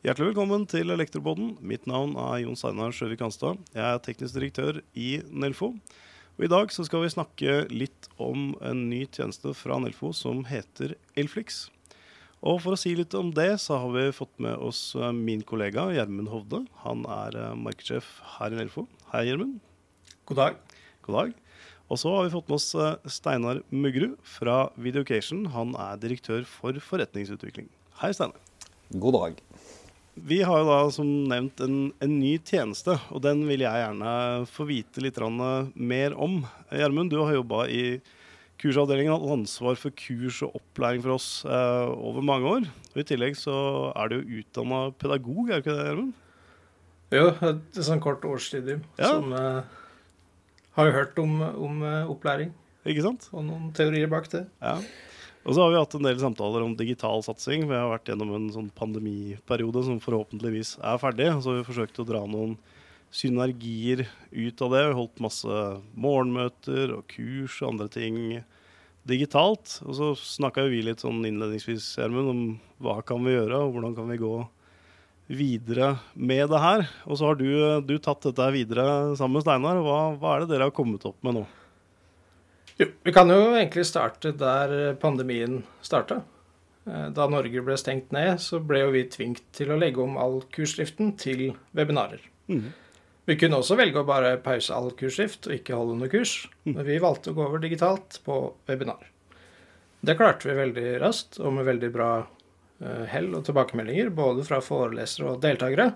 Hjertelig velkommen til Elektroboden. Mitt navn er Jon Steinar Sjøvik Hanstad. Jeg er teknisk direktør i Nelfo. Og I dag så skal vi snakke litt om en ny tjeneste fra Nelfo som heter Elflix. Og For å si litt om det, så har vi fått med oss eh, min kollega Gjermund Hovde. Han er eh, markedssjef her i Nelfo. Hei, Gjermund. God dag. God dag. Og så har vi fått med oss eh, Steinar Muggerud fra Videocation. Han er direktør for forretningsutvikling. Hei, Steinar. God dag. Vi har jo da som nevnt en, en, ny tjeneste, og den vil jeg gjerne få vite litt mer om. Gjermund, du har jobba i kursavdelingen og hatt ansvar for kurs og opplæring for oss eh, over mange år. Og I tillegg så er du jo utdanna pedagog, er du ikke det, Gjermund? Jo, et sånn kort årsstudium ja. som eh, har jo hørt om, om eh, opplæring. Ikke sant? Og noen teorier bak det. Ja. Og så har vi hatt en del samtaler om digital satsing. Vi har vært gjennom en sånn pandemiperiode som forhåpentligvis er ferdig. Så har vi forsøkt å dra noen synergier ut av det. Vi har holdt masse morgenmøter og kurs og andre ting digitalt. Og så snakka vi litt sånn innledningsvis Gjermund, om hva kan vi gjøre, og hvordan kan vi gå videre med det her. Og så har du, du tatt dette videre sammen med Steinar. Hva, hva er det dere har kommet opp med nå? Jo, vi kan jo egentlig starte der pandemien starta. Eh, da Norge ble stengt ned, så ble jo vi tvunget til å legge om all kursdriften til webinarer. Mm. Vi kunne også velge å bare pause all kursdrift og ikke holde noe kurs, mm. men vi valgte å gå over digitalt på webinar. Det klarte vi veldig raskt, og med veldig bra hell og tilbakemeldinger, både fra forelesere og deltakere,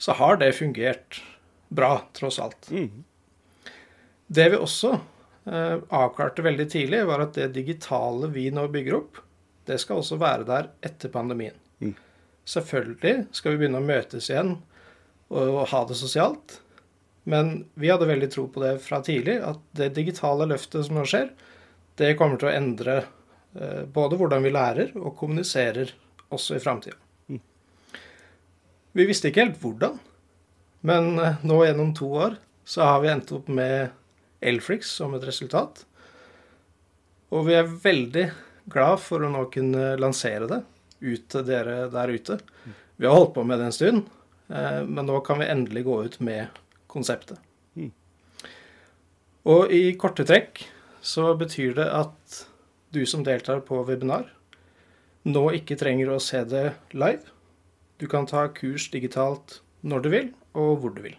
så har det fungert bra, tross alt. Mm. Det vi også eh, avklarte veldig tidlig, var at det digitale vi nå bygger opp, det skal også være der etter pandemien. Mm. Selvfølgelig skal vi begynne å møtes igjen og, og ha det sosialt. Men vi hadde veldig tro på det fra tidlig, at det digitale løftet som nå skjer, det kommer til å endre eh, både hvordan vi lærer og kommuniserer også i framtida. Mm. Vi visste ikke helt hvordan, men eh, nå gjennom to år så har vi endt opp med Elflix som et resultat. Og vi er veldig glad for å nå kunne lansere det ut til dere der ute. Vi har holdt på med det en stund, eh, men nå kan vi endelig gå ut med konseptet. Og i korte trekk så betyr det at du som deltar på webinar, nå ikke trenger å se det live. Du kan ta kurs digitalt når du vil, og hvor du vil.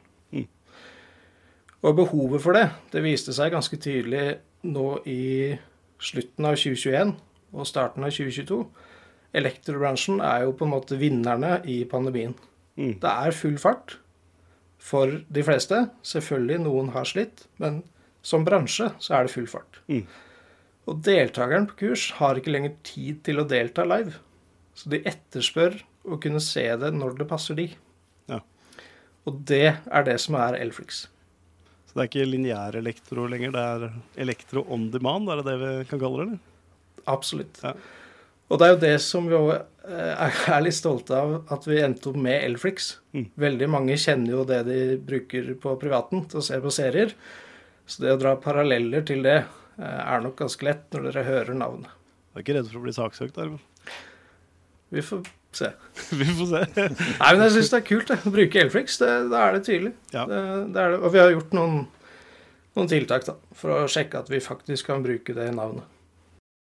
Og behovet for det det viste seg ganske tydelig nå i slutten av 2021 og starten av 2022. Elektrobransjen er jo på en måte vinnerne i pandemien. Mm. Det er full fart for de fleste. Selvfølgelig, noen har slitt, men som bransje så er det full fart. Mm. Og deltakeren på kurs har ikke lenger tid til å delta live. Så de etterspør å kunne se det når det passer de. Ja. Og det er det som er Elflix. Så det er ikke lineær elektro lenger, det er elektro on demand, er det det vi kan kalle det? eller? Absolutt. Ja. Og det er jo det som vi eh, er litt stolte av, at vi endte opp med Elflix. Mm. Veldig mange kjenner jo det de bruker på privaten til å se på serier. Så det å dra paralleller til det er nok ganske lett når dere hører navnet. Du er ikke redd for å bli saksøkt, Arve? Vi får se. vi får se. Nei, men jeg syns det er kult det, å bruke Elflix. Da er det tydelig. Ja. Det, det er det. Og vi har gjort noen, noen tiltak da, for å sjekke at vi faktisk kan bruke det navnet.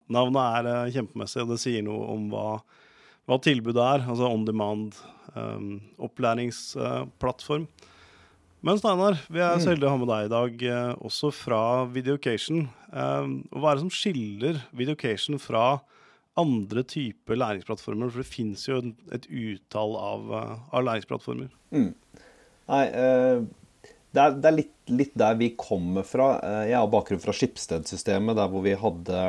Navnet er uh, kjempemessig, og det sier noe om hva, hva tilbudet er. Altså on demand um, opplæringsplattform. Uh, men Steinar, vi er så mm. heldige å ha med deg i dag, uh, også fra Videocation. Um, hva er det som skiller Videocation fra andre typer læringsplattformer? For det fins jo et utall av, eh, av læringsplattformer. Mm. Nei, eh, det er, det er litt, litt, der vi kommer fra. Eh, jeg har bakgrunn fra Skipsted-systemet, der hvor vi hadde,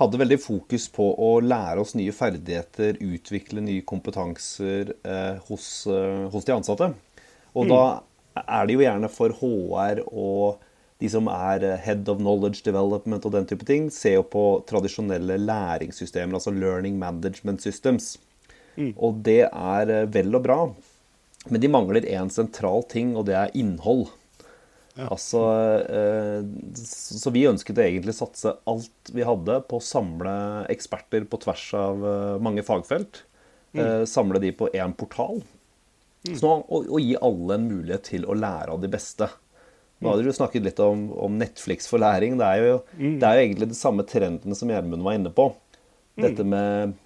hadde veldig fokus på å lære oss nye ferdigheter, utvikle nye kompetanser eh, hos, eh, hos, de ansatte. Og mm. da er det jo gjerne for HR og de som er eh, head of knowledge development og den type ting, ser jo på tradisjonelle læringssystemer, altså learning management systems. Mm. Og det er eh, vel og bra, men de mangler én sentral ting, og det er innhold. Ja. Altså, eh, så vi ønsket egentlig å satse alt vi hadde på å samle eksperter på tvers av mange fagfelt. Mm. Samle de på én portal. Mm. Så, og, og, gi alle en mulighet til å lære av de beste. Nå hadde du snakket litt om, om Netflix for læring. Det er, jo, mm. det er jo egentlig de samme trendene som Gjermund var inne på. Dette med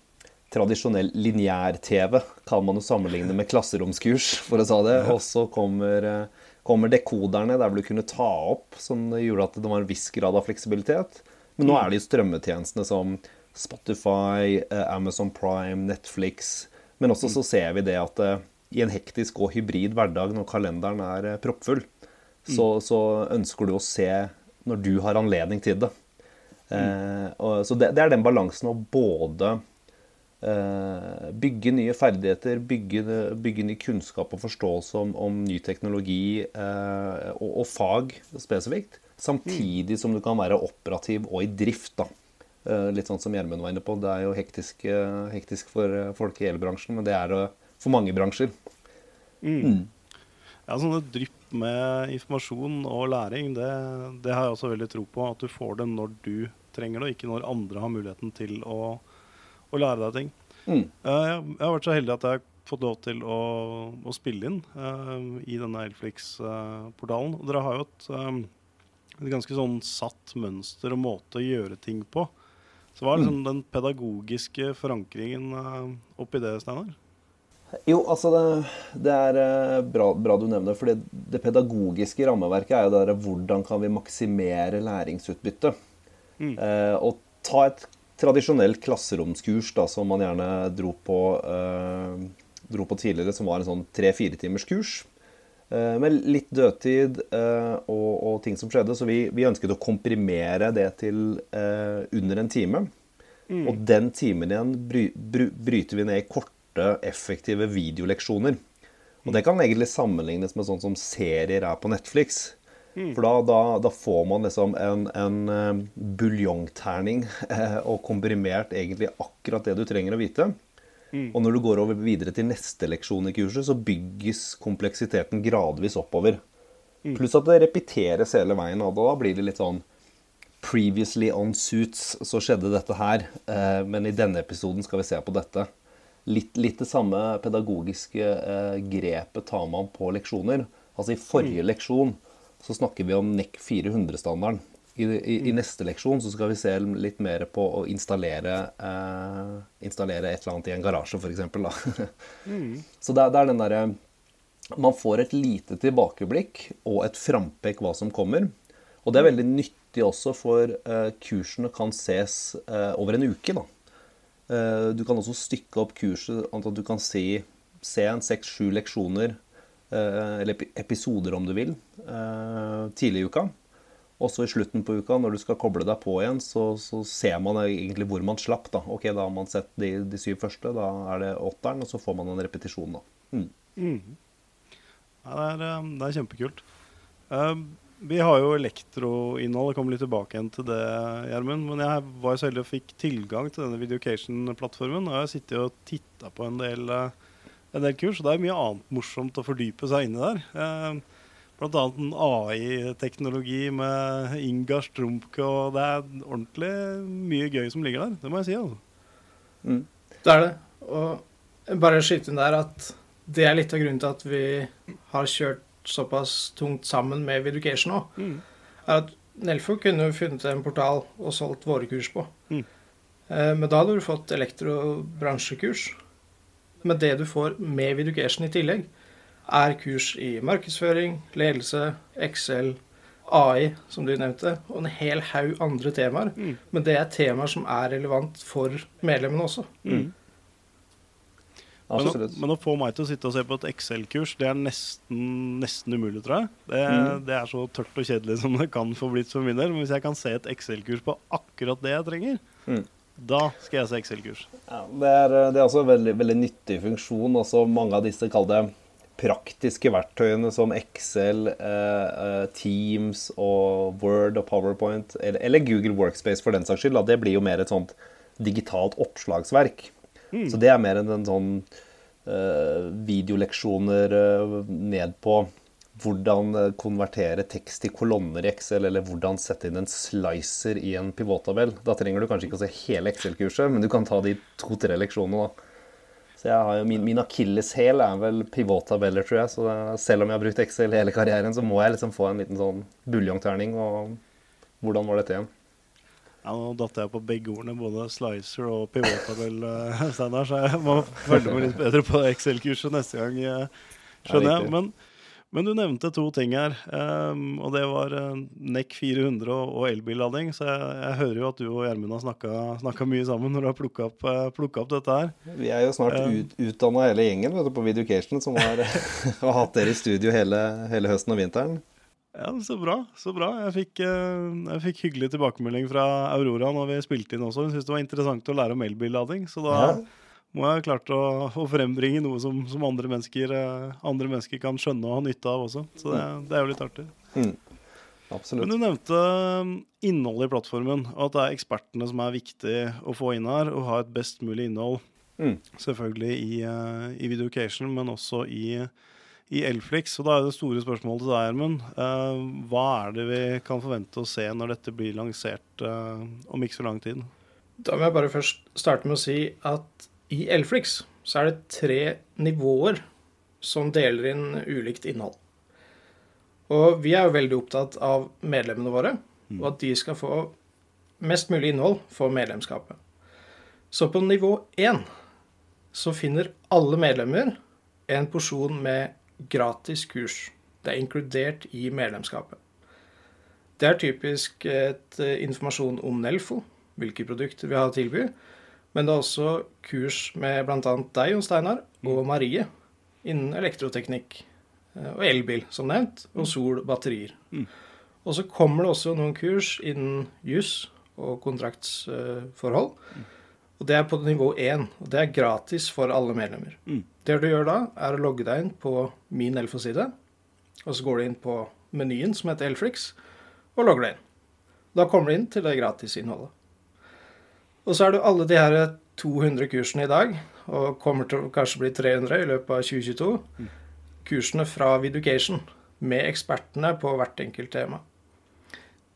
tradisjonell lineær-TV kan man jo sammenligne med klasseromskurs, for å si det. Og så kommer, kommer, dekoderne der du kunne ta opp, som gjorde at det var en viss grad av fleksibilitet. Men nå er det jo strømmetjenestene som Spotify, eh, Amazon Prime, Netflix. Men også så ser vi det at eh, i en hektisk og hybrid hverdag når kalenderen er eh, proppfull, så, så, ønsker du å se når du har anledning til det. Eh, og, så det, det, er den balansen å både eh, bygge nye ferdigheter, bygge, bygge, ny kunnskap og forståelse om, om ny teknologi eh, og, og, fag spesifikt, samtidig som du kan være operativ og i drift. da. Eh, litt sånn som Gjermund var inne på. Det er jo hektisk, eh, hektisk for folk i elbransjen, men det er det for mange bransjer. Mm. Mm. Ja, sånne drypp med informasjon og læring, det, det, har jeg også veldig tro på. At du får det når du trenger det, og ikke når andre har muligheten til å, å lære deg ting. Mm. Uh, jeg, jeg, har vært så heldig at jeg har fått lov til å, å spille inn uh, i denne Elflix-portalen. Uh, dere har jo et, um, et, ganske sånn satt mønster og måte å gjøre ting på. Så hva er liksom mm. den pedagogiske forankringen oppi det, Steinar? Jo, altså det, det er eh, bra, bra, du nevner det. For det pedagogiske rammeverket er jo det hvordan kan vi maksimere læringsutbyttet. Mm. Eh, og ta et tradisjonelt klasseromskurs da, som man gjerne dro på, eh, dro på tidligere, som var en sånn tre-fire timers kurs. Eh, med litt dødtid eh, og, og, ting som skjedde. Så vi, vi, ønsket å komprimere det til under en time. Mm. Og den timen igjen bry, bry, bryter vi ned i kort korte, effektive videoleksjoner. Og det kan egentlig sammenlignes med sånn som serier er på Netflix. Mm. For da, da, da, får man liksom en, en uh, buljongterning uh, og komprimert egentlig akkurat det du trenger å vite. Mm. Og når du går over videre til neste leksjon i kurset, så bygges kompleksiteten gradvis oppover. Mm. Pluss at det repeteres hele veien, og da blir det litt sånn Previously on suits så skjedde dette her, uh, men i denne episoden skal vi se på dette. Litt, litt, det samme pedagogiske eh, grepet tar man på leksjoner. Altså I forrige mm. leksjon så snakker vi om NEC 400-standarden. I, i, I, mm. neste leksjon så skal vi se litt mer på å installere, eh, installere et eller annet i en garasje, f.eks. mm. Så det, det er den derre Man får et lite tilbakeblikk og et frampek hva som kommer. Og det er veldig nyttig også, for eh, kursene kan ses eh, over en uke. da. Eh, du kan også stykke opp kurset, at du kan se, se en seks-sju leksjoner, eh, eller episoder om du vil, eh, tidlig i uka. Og så i slutten på uka, når du skal koble deg på igjen, så, så, ser man egentlig hvor man slapp. Da Ok, da har man sett de, de syv første, da er det åtteren, og så får man en repetisjon, da. Mm. Mm. Ja, det, er, det er kjempekult. Um, vi har jo elektroinnhold. Jeg kommer litt tilbake igjen til det, Gjermund. Men jeg var så heldig og fikk tilgang til denne Videocation-plattformen. Og jeg har sittet og titta på en del, eh, en del, kurs, og det er mye annet morsomt å fordype seg inni der. Eh, blant annet en AI-teknologi med Inga Strumpke, og det er ordentlig mye gøy som ligger der. Det må jeg si. altså. Mm. Det er det. Og bare skyte inn der at det er litt av grunnen til at vi har kjørt såpass tungt sammen med Viducation òg, mm. er at Nelfo kunne funnet en portal og solgt våre kurs på. Mm. Eh, men da hadde du fått elektrobransjekurs. Men det du får med Viducation i tillegg, er kurs i markedsføring, ledelse, Excel, AI, som du nevnte, og en hel haug andre temaer. Mm. Men det er temaer som er relevant for medlemmene også. Mm. Men å, men, å få meg til å sitte og se på et Excel-kurs, det er nesten, nesten, umulig, tror jeg. Det, mm. det, er så tørt og kjedelig som det kan få blitt for min del. Men hvis jeg kan se et Excel-kurs på akkurat det jeg trenger, mm. da skal jeg se Excel-kurs. Ja, det, er, det er også en veldig, veldig nyttig funksjon. Også mange av disse kall det praktiske verktøyene som Excel, eh, eh, Teams og Word og PowerPoint, eller, eller, Google Workspace for den saks skyld, det blir jo mer et sånt digitalt oppslagsverk. Mm. Så det er mer enn en sånn uh, videoleksjoner uh, ned på hvordan eh, konvertere tekst til kolonner i Excel, eller hvordan sette inn en slicer i en pivottabell. Da trenger du kanskje ikke å se hele Excel-kurset, men du kan ta de to-tre leksjonene. da. Så jeg har jo, Min, min akilleshæl er vel pivottabeller, tror jeg. Så det, selv om jeg har brukt Excel hele karrieren, så må jeg liksom få en liten sånn buljongterning. Og hvordan var dette igjen? Ja, Nå datt jeg på begge ordene, både slicer og pivottabell, eh, Steinar, så jeg må følge med litt bedre på Excel-kurset neste gang, eh, skjønner jeg. Men, men, du nevnte to ting her, um, og det var uh, NEC 400 og, elbillading. Så jeg, jeg, hører jo at du og Gjermund har snakka mye sammen når du har plukka opp, opp, dette her. Vi er jo snart ut, utdanna hele gjengen vet du, på Videocation, som har, har hatt dere i studio hele, hele høsten og vinteren. Ja, Så bra. så bra. Jeg fikk, eh, jeg fikk, hyggelig tilbakemelding fra Aurora når vi spilte inn også. Hun syntes det var interessant å lære om elbillading. Så da ja. må jeg ha klart å, å, frembringe noe som, som andre, mennesker, eh, andre, mennesker, kan skjønne og ha nytte av også. Så det, det er jo litt artig. Mm. Absolutt. Men du nevnte eh, innholdet i plattformen, og at det er ekspertene som er viktig å få inn her, og ha et best mulig innhold. Mm. Selvfølgelig i, i Videocation, men også i i Elflix. Og da er det store spørsmålet til deg, Gjermund. Uh, hva er det vi kan forvente å se når dette blir lansert uh, om ikke så lang tid? Da må jeg bare først starte med å si at i Elflix så er det tre nivåer som deler inn ulikt innhold. Og vi er jo veldig opptatt av medlemmene våre, mm. og at de skal få mest mulig innhold for medlemskapet. Så på nivå én så finner alle medlemmer en porsjon med gratis kurs. Det er inkludert i medlemskapet. Det er typisk et eh, informasjon om Nelfo, hvilke produkter vi har å tilby. Men det er også kurs med bl.a. deg, Jon Steinar, og mm. Marie innen elektroteknikk eh, og elbil, som nevnt, og mm. sol, batterier. Mm. Og så kommer det også noen kurs innen juss og kontraktsforhold. Og det er på nivå 1. Og det er gratis for alle medlemmer. Mm. Det du gjør da, er å logge deg inn på min Elfo-side. Og så går du inn på menyen som heter Elflix, og logger deg inn. Da kommer du inn til det gratisinnholdet. Og så er det alle de her 200 kursene i dag, og kommer til å kanskje bli 300 i løpet av 2022. Mm. Kursene fra Viducation med ekspertene på hvert enkelt tema.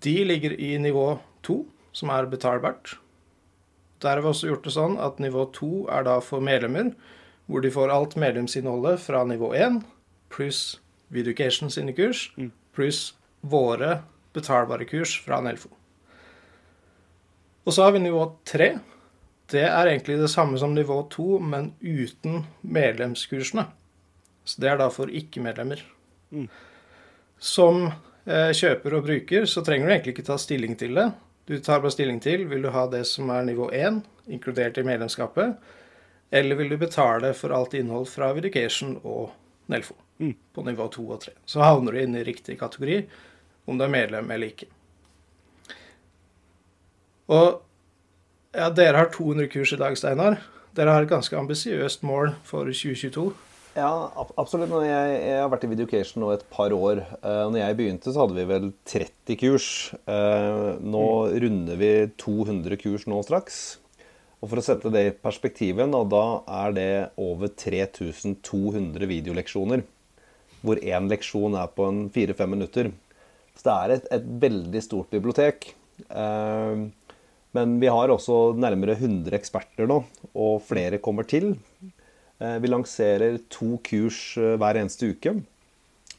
De ligger i nivå 2, som er betalbart. Der har vi også gjort det sånn at nivå 2 er da for medlemmer hvor de får alt medlemsinnholdet fra nivå 1 pluss Videocation sine kurs mm. pluss våre betalbare kurs fra Nelfo. Og så har vi nivå 3. Det er egentlig det samme som nivå 2, men uten medlemskursene. Så det er da for ikke-medlemmer. Mm. Som eh, kjøper og bruker så trenger du egentlig ikke ta stilling til det. Du tar bare stilling til vil du ha det som er nivå 1, inkludert i medlemskapet, eller vil du betale for alt innhold fra Viducation og Nelfo mm. på nivå 2 og 3? Så havner du inn i riktig kategori, om du er medlem eller ikke. Og ja, dere har 200 kurs i dag, Steinar. Dere har et ganske ambisiøst mål for 2022. Ja, absolutt. Jeg, jeg, har vært i Videocation nå et par år. Uh, når jeg begynte, så hadde vi vel 30 kurs. Uh, nå mm. runder vi 200 kurs nå straks. Og For å sette det i perspektivet, da er det over 3200 videoleksjoner. Hvor én leksjon er på en fire-fem minutter. Så det er et, et veldig stort bibliotek. Eh, men vi har også nærmere 100 eksperter nå, og flere kommer til. Eh, vi lanserer to kurs eh, hver eneste uke.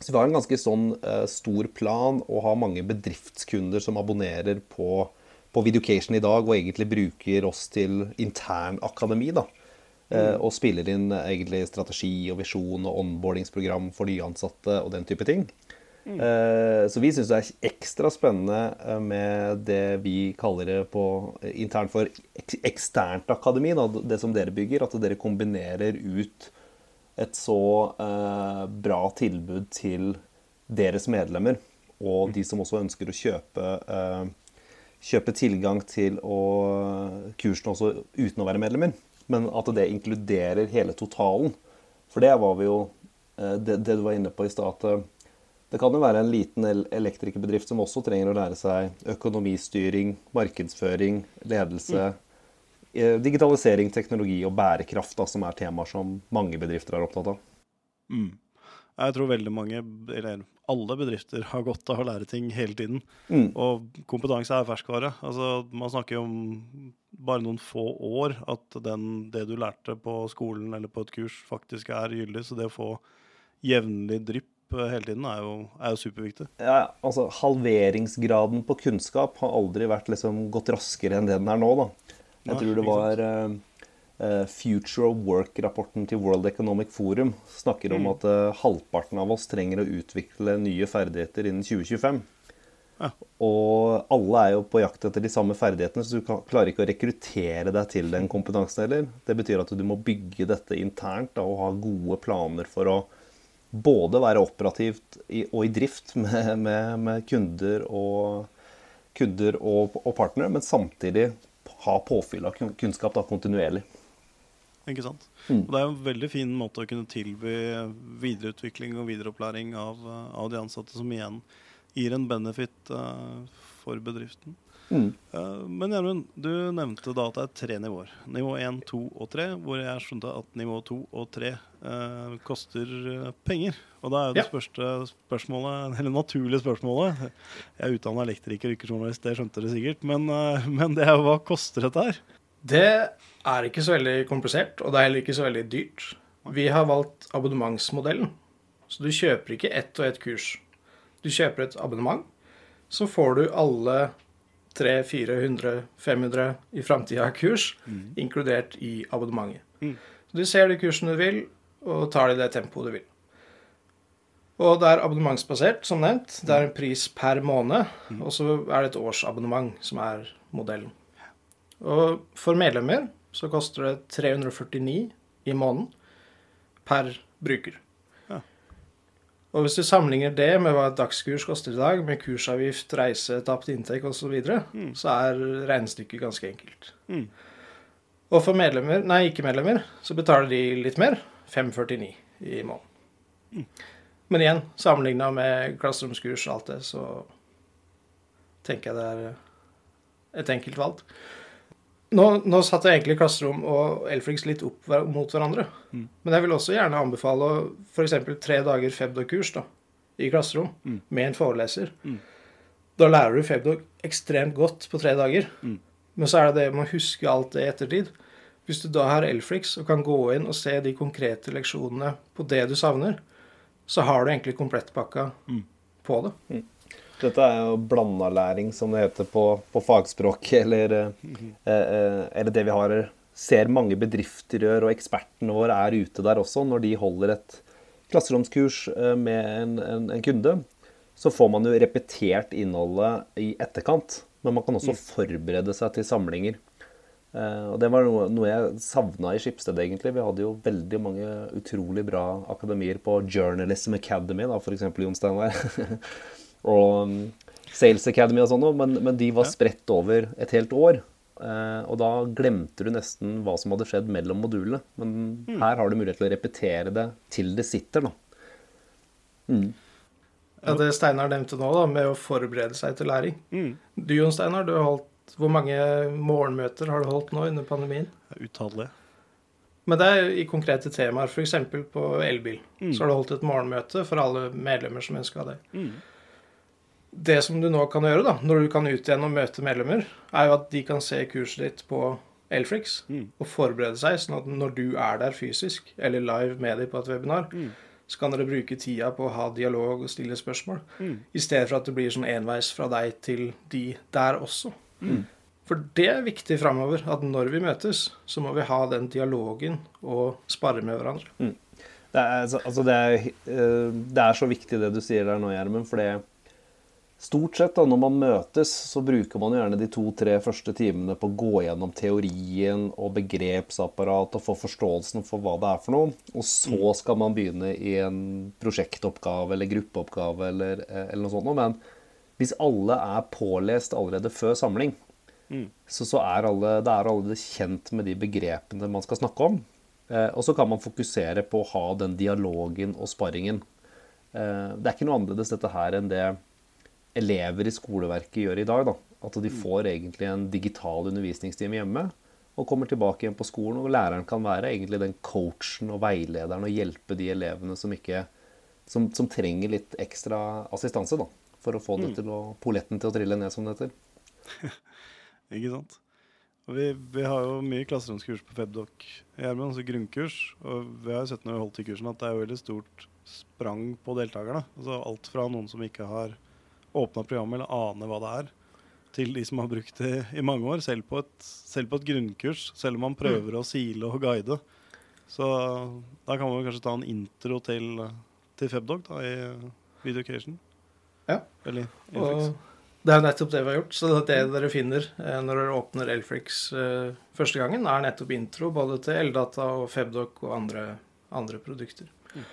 Så vi har en ganske sånn stor plan og har mange bedriftskunder som abonnerer på på Videocation i dag og egentlig bruker oss til internakademi. da, mm. Og spiller inn egentlig strategi og visjon og onboardingsprogram for nyansatte og den type ting. Mm. Eh, så vi syns det er ekstra spennende eh, med det vi kaller det på internt for eksternt akademi, da, det som dere bygger. At dere kombinerer ut et så eh, bra tilbud til deres medlemmer, og mm. de som også ønsker å kjøpe eh, kjøpe tilgang til kursene også uten å være medlemmer. Men at det inkluderer hele totalen. For det var vi jo eh, det, det du var inne på i stad. Det kan jo være en liten elektrikerbedrift som også trenger å lære seg økonomistyring, markedsføring, ledelse, mm. digitalisering, teknologi og bærekraft, da, som er temaer som mange bedrifter er opptatt av. Mm. Jeg tror veldig mange, eller alle bedrifter, har godt av å lære ting hele tiden. Mm. Og kompetanse er ferskvare. Altså, man snakker jo om bare noen få år at den, det du lærte på skolen eller på et kurs, faktisk er gyldig. Så det å få jevnlig drypp eh, hele tiden er jo, er jo superviktig. Ja, altså Halveringsgraden på kunnskap har aldri vært liksom gått raskere enn det den er nå. da. Jeg Nei, tror det var eh, Future of Work-rapporten til World Economic Forum snakker om Mm. at uh, halvparten av oss trenger å utvikle nye ferdigheter innen 2025. Ja. Og alle er jo på jakt etter de samme ferdighetene, så du kan, klarer ikke å rekruttere deg til den kompetansen heller. Det betyr at du må bygge dette internt da, og ha gode planer for å både være operativt i, og i drift med, med, med kunder og, kunder og, og partnere, men samtidig ha påfyll av kunnskap da, kontinuerlig. Ikke sant? Mm. Og det er en veldig fin måte å kunne tilby videreutvikling og videreopplæring av, av de ansatte, som igjen gir en benefit uh, for bedriften. Mm. Eh, men Gjermund, du nevnte da at det er tre nivåer. Nivå 1, 2 og 3, hvor jeg skjønte at nivå 2 og 3 eh, koster eh, penger. Og da er jo det Ja. spørste spørsmålet, eller naturlige spørsmålet Jeg er utdanna elektriker, ikke journalist, det skjønte dere sikkert. Men, eh, men det er jo hva koster dette her? Det er ikke så veldig komplisert, og det er heller ikke så veldig dyrt. Vi har valgt abonnementsmodellen. Så du kjøper ikke ett og ett kurs. Du kjøper et abonnement, så får du alle 300, 400, 500 i framtida kurs inkludert i abonnementet. Mm. Så du ser de kursene du vil, og tar det i det tempoet du vil. Og det er abonnementsbasert, som nevnt. Det er en pris per måned, og så er det et årsabonnement som er modellen. Og for medlemmer så koster det 349 i måneden per bruker. Ja. Og hvis du sammenligner det med hva et dagskurs koster i dag, med kursavgift, reise, tapt inntekt osv., så, videre, Mm. så er regnestykket ganske enkelt. Mm. Og for medlemmer, nei, ikke-medlemmer så betaler de litt mer. 549 i måneden. Men igjen, sammenligna med klasseromskurs og alt det, så tenker jeg det er et enkelt valg. Nå, nå satte jeg egentlig klasserom og Elflix litt opp mot hverandre. Mm. Men jeg vil også gjerne anbefale f.eks. tre dager Febdog-kurs da, i klasserom Mm. med en foreleser. Mm. Da lærer du Febdog ekstremt godt på tre dager. Men så er det det med å huske alt det i ettertid. Hvis du da har Elflix og kan gå inn og se de konkrete leksjonene på det du savner, så har du egentlig komplettpakka Mm. på det. Dette er jo blanda læring, som det heter på, på fagspråk, eller, eh, eh, eller det vi har ser mange bedrifter gjør, og ekspertene våre er ute der også. Når de holder et klasseromskurs eh, med en, en, en kunde, så får man jo repetert innholdet i etterkant. Men man kan også forberede seg til samlinger. Eh, og Det var noe, noe jeg savna i Skipsted, egentlig. Vi hadde jo veldig mange utrolig bra akademier på Journalism Academy, da, f.eks. Jon Steinar. og um, Sales Academy og sånn noe, men, men de var spredt over et helt år. Eh, og da glemte du nesten hva som hadde skjedd mellom modulene. Men her har du mulighet til å repetere det til det sitter, da. Mm. Ja, det Steinar nevnte nå, da, med å forberede seg til læring. Mm. Du Jon Steinar, du har hvor mange morgenmøter har du holdt nå under pandemien? Utallige. Men det er i konkrete temaer, f.eks. på elbil. Mm. Så har du holdt et morgenmøte for alle medlemmer som ønska det. Mm. Det som du nå kan gjøre, da, når du kan ut igjen og møte medlemmer, er jo at de kan se kurset ditt på Elfrix Mm. og forberede seg, sånn at når du er der fysisk, eller live med dem på et webinar, Mm. så kan dere bruke tida på å ha dialog og stille spørsmål, Mm. i stedet for at det blir sånn enveis fra deg til de der også. Mm. For det er viktig framover, at når vi møtes, så må vi ha den dialogen og spare med hverandre. Det er, altså- altså det, er, eh, det er så viktig det du sier der nå, Gjermund. For det stort sett da, når man møtes, så bruker man gjerne de to-tre første timene på å gå gjennom teorien og begrepsapparat og få forståelsen for hva det er for noe. Og så skal man begynne i en prosjektoppgave eller gruppeoppgave eller, eh, eller noe sånt. Men hvis alle er pålest allerede før samling, Mm. så, så er alle, det er alle kjent med de begrepene man skal snakke om. Eh, og så kan man fokusere på å ha den dialogen og sparringen. Eh, det er ikke noe annerledes dette her enn det elever i skoleverket gjør i dag. Da. At de får egentlig en digital undervisningstime hjemme og kommer tilbake igjen på skolen. Og læreren kan være egentlig den coachen og veilederen og hjelpe de elevene som ikke som, som, trenger litt ekstra assistanse da, for å få det mm. til å, poletten til å trille ned, som det heter. Ikke sant. Vi, vi, har jo mye klasseromskurs på Febdoc, Gjermund, altså grunnkurs. Og vi har jo sett når vi holdt i kursen at det er jo veldig stort sprang på deltakerne. Altså alt fra noen som ikke har åpna programmet eller aner hva det er, til de som har brukt det i mange år, selv på et, selv på et grunnkurs. Selv om man prøver mm. å sile og guide. Så da kan man kanskje ta en intro til, til Febdog da, i Videocation. Ja. Eller Og det er nettopp det vi har gjort. Så det dere finner eh, når dere åpner Elfrix eh, første gangen, er nettopp intro både til Eldata og Febdoc og andre, andre produkter. Mm.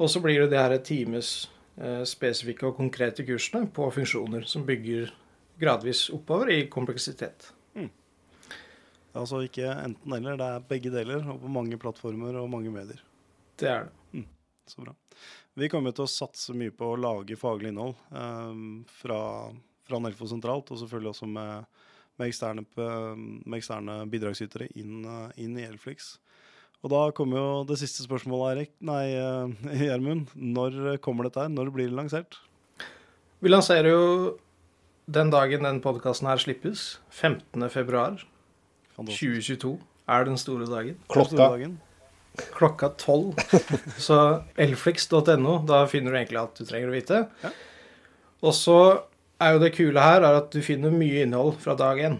Og så blir det de her times eh, spesifikke og konkrete kursene på funksjoner som bygger gradvis oppover i kompleksitet. Mm. Altså ikke enten-eller, det er begge deler, og på mange plattformer og mange medier. Det er det. Mm. Så bra. Vi kommer til å satse mye på å lage faglig innhold um, fra, fra Nelfo sentralt, og selvfølgelig også med, med, eksterne, med eksterne, bidragsytere inn, inn, i Elflix. Og da kommer jo det siste spørsmålet, Erik. Nei, uh, Gjermund. Når kommer dette her? Når blir det lansert? Vi lanserer jo den dagen den podkasten her slippes, 15. februar 2022, er den store dagen. Klokka? Klokka tolv. Så elflix.no, da finner du egentlig alt du trenger å vite. Ja. Og så er jo det kule her er at du finner mye innhold fra dag én.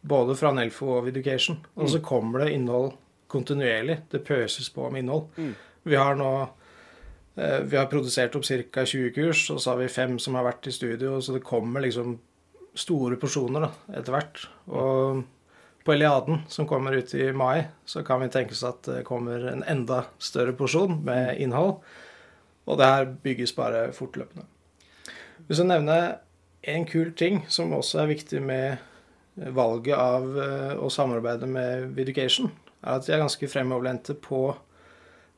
Både fra Nelfo og Education. Og så mm. kommer det innhold kontinuerlig. Det pøses på med innhold. Mm. Vi har nå Eh, vi har produsert opp ca. 20 kurs, og så har vi fem som har vært i studio. Så det kommer liksom store porsjoner da, etter hvert. Og på Eliaden, som kommer ut i mai, så kan vi tenke oss at det kommer en enda større porsjon med innhold. Og det her bygges bare fortløpende. Hvis jeg nevner en kul ting som også er viktig med valget av eh, å samarbeide med Viducation, er at de er ganske fremoverlente på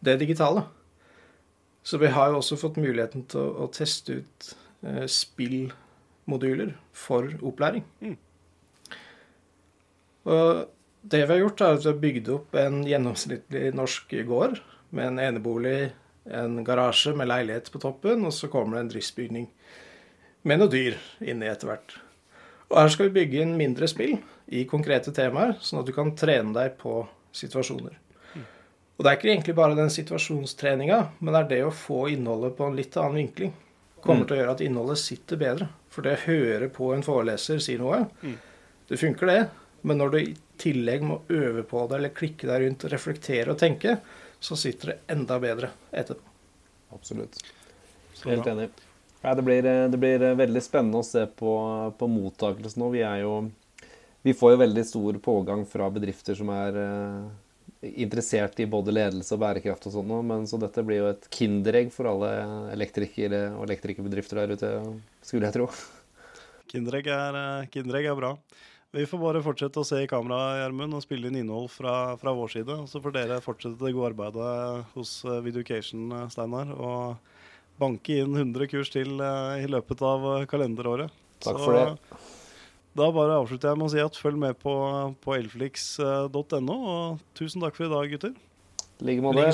det digitale. Så vi har jo også fått muligheten til å, å teste ut eh, spillmoduler for opplæring. Mm. Og det vi har gjort, er at vi har bygd opp en gjennomsnittlig norsk gård med en enebolig, en garasje med leilighet på toppen, og så kommer det en driftsbygning med noe dyr inni etter hvert. Og her skal vi bygge inn mindre spill i konkrete temaer, sånn at du kan trene deg på situasjoner. Og det er ikke egentlig bare den situasjonstreninga, men det er det å få innholdet på en litt annen vinkling. Kommer mm. til å gjøre at innholdet sitter bedre. For det å høre på en foreleser si noe, mm. det funker, det. Men når du i tillegg må øve på det, eller klikke deg rundt, reflektere og tenke, så sitter det enda bedre etterpå. Absolutt. Helt enig. Ja, det, blir, det, blir, veldig spennende å se på, på mottakelsen nå. Vi er jo Vi får jo veldig stor pågang fra bedrifter som er eh, interessert i både ledelse og bærekraft og sånn men så dette blir jo et kinderegg for alle elektrikere og elektrikerbedrifter der ute, skulle jeg tro. Kinderegg er, eh, kinderegg er bra. Vi får bare fortsette å se i kamera Gjermund, og spille inn innhold fra, fra, vår side. Så får dere fortsette det gode arbeidet hos eh, Videocation, eh, Steinar. Og banke inn 100 kurs til i løpet av kalenderåret. Takk for det. Da bare avslutter jeg med å si at følg med på, på elflix.no. Og tusen takk for i dag, gutter. I like måte.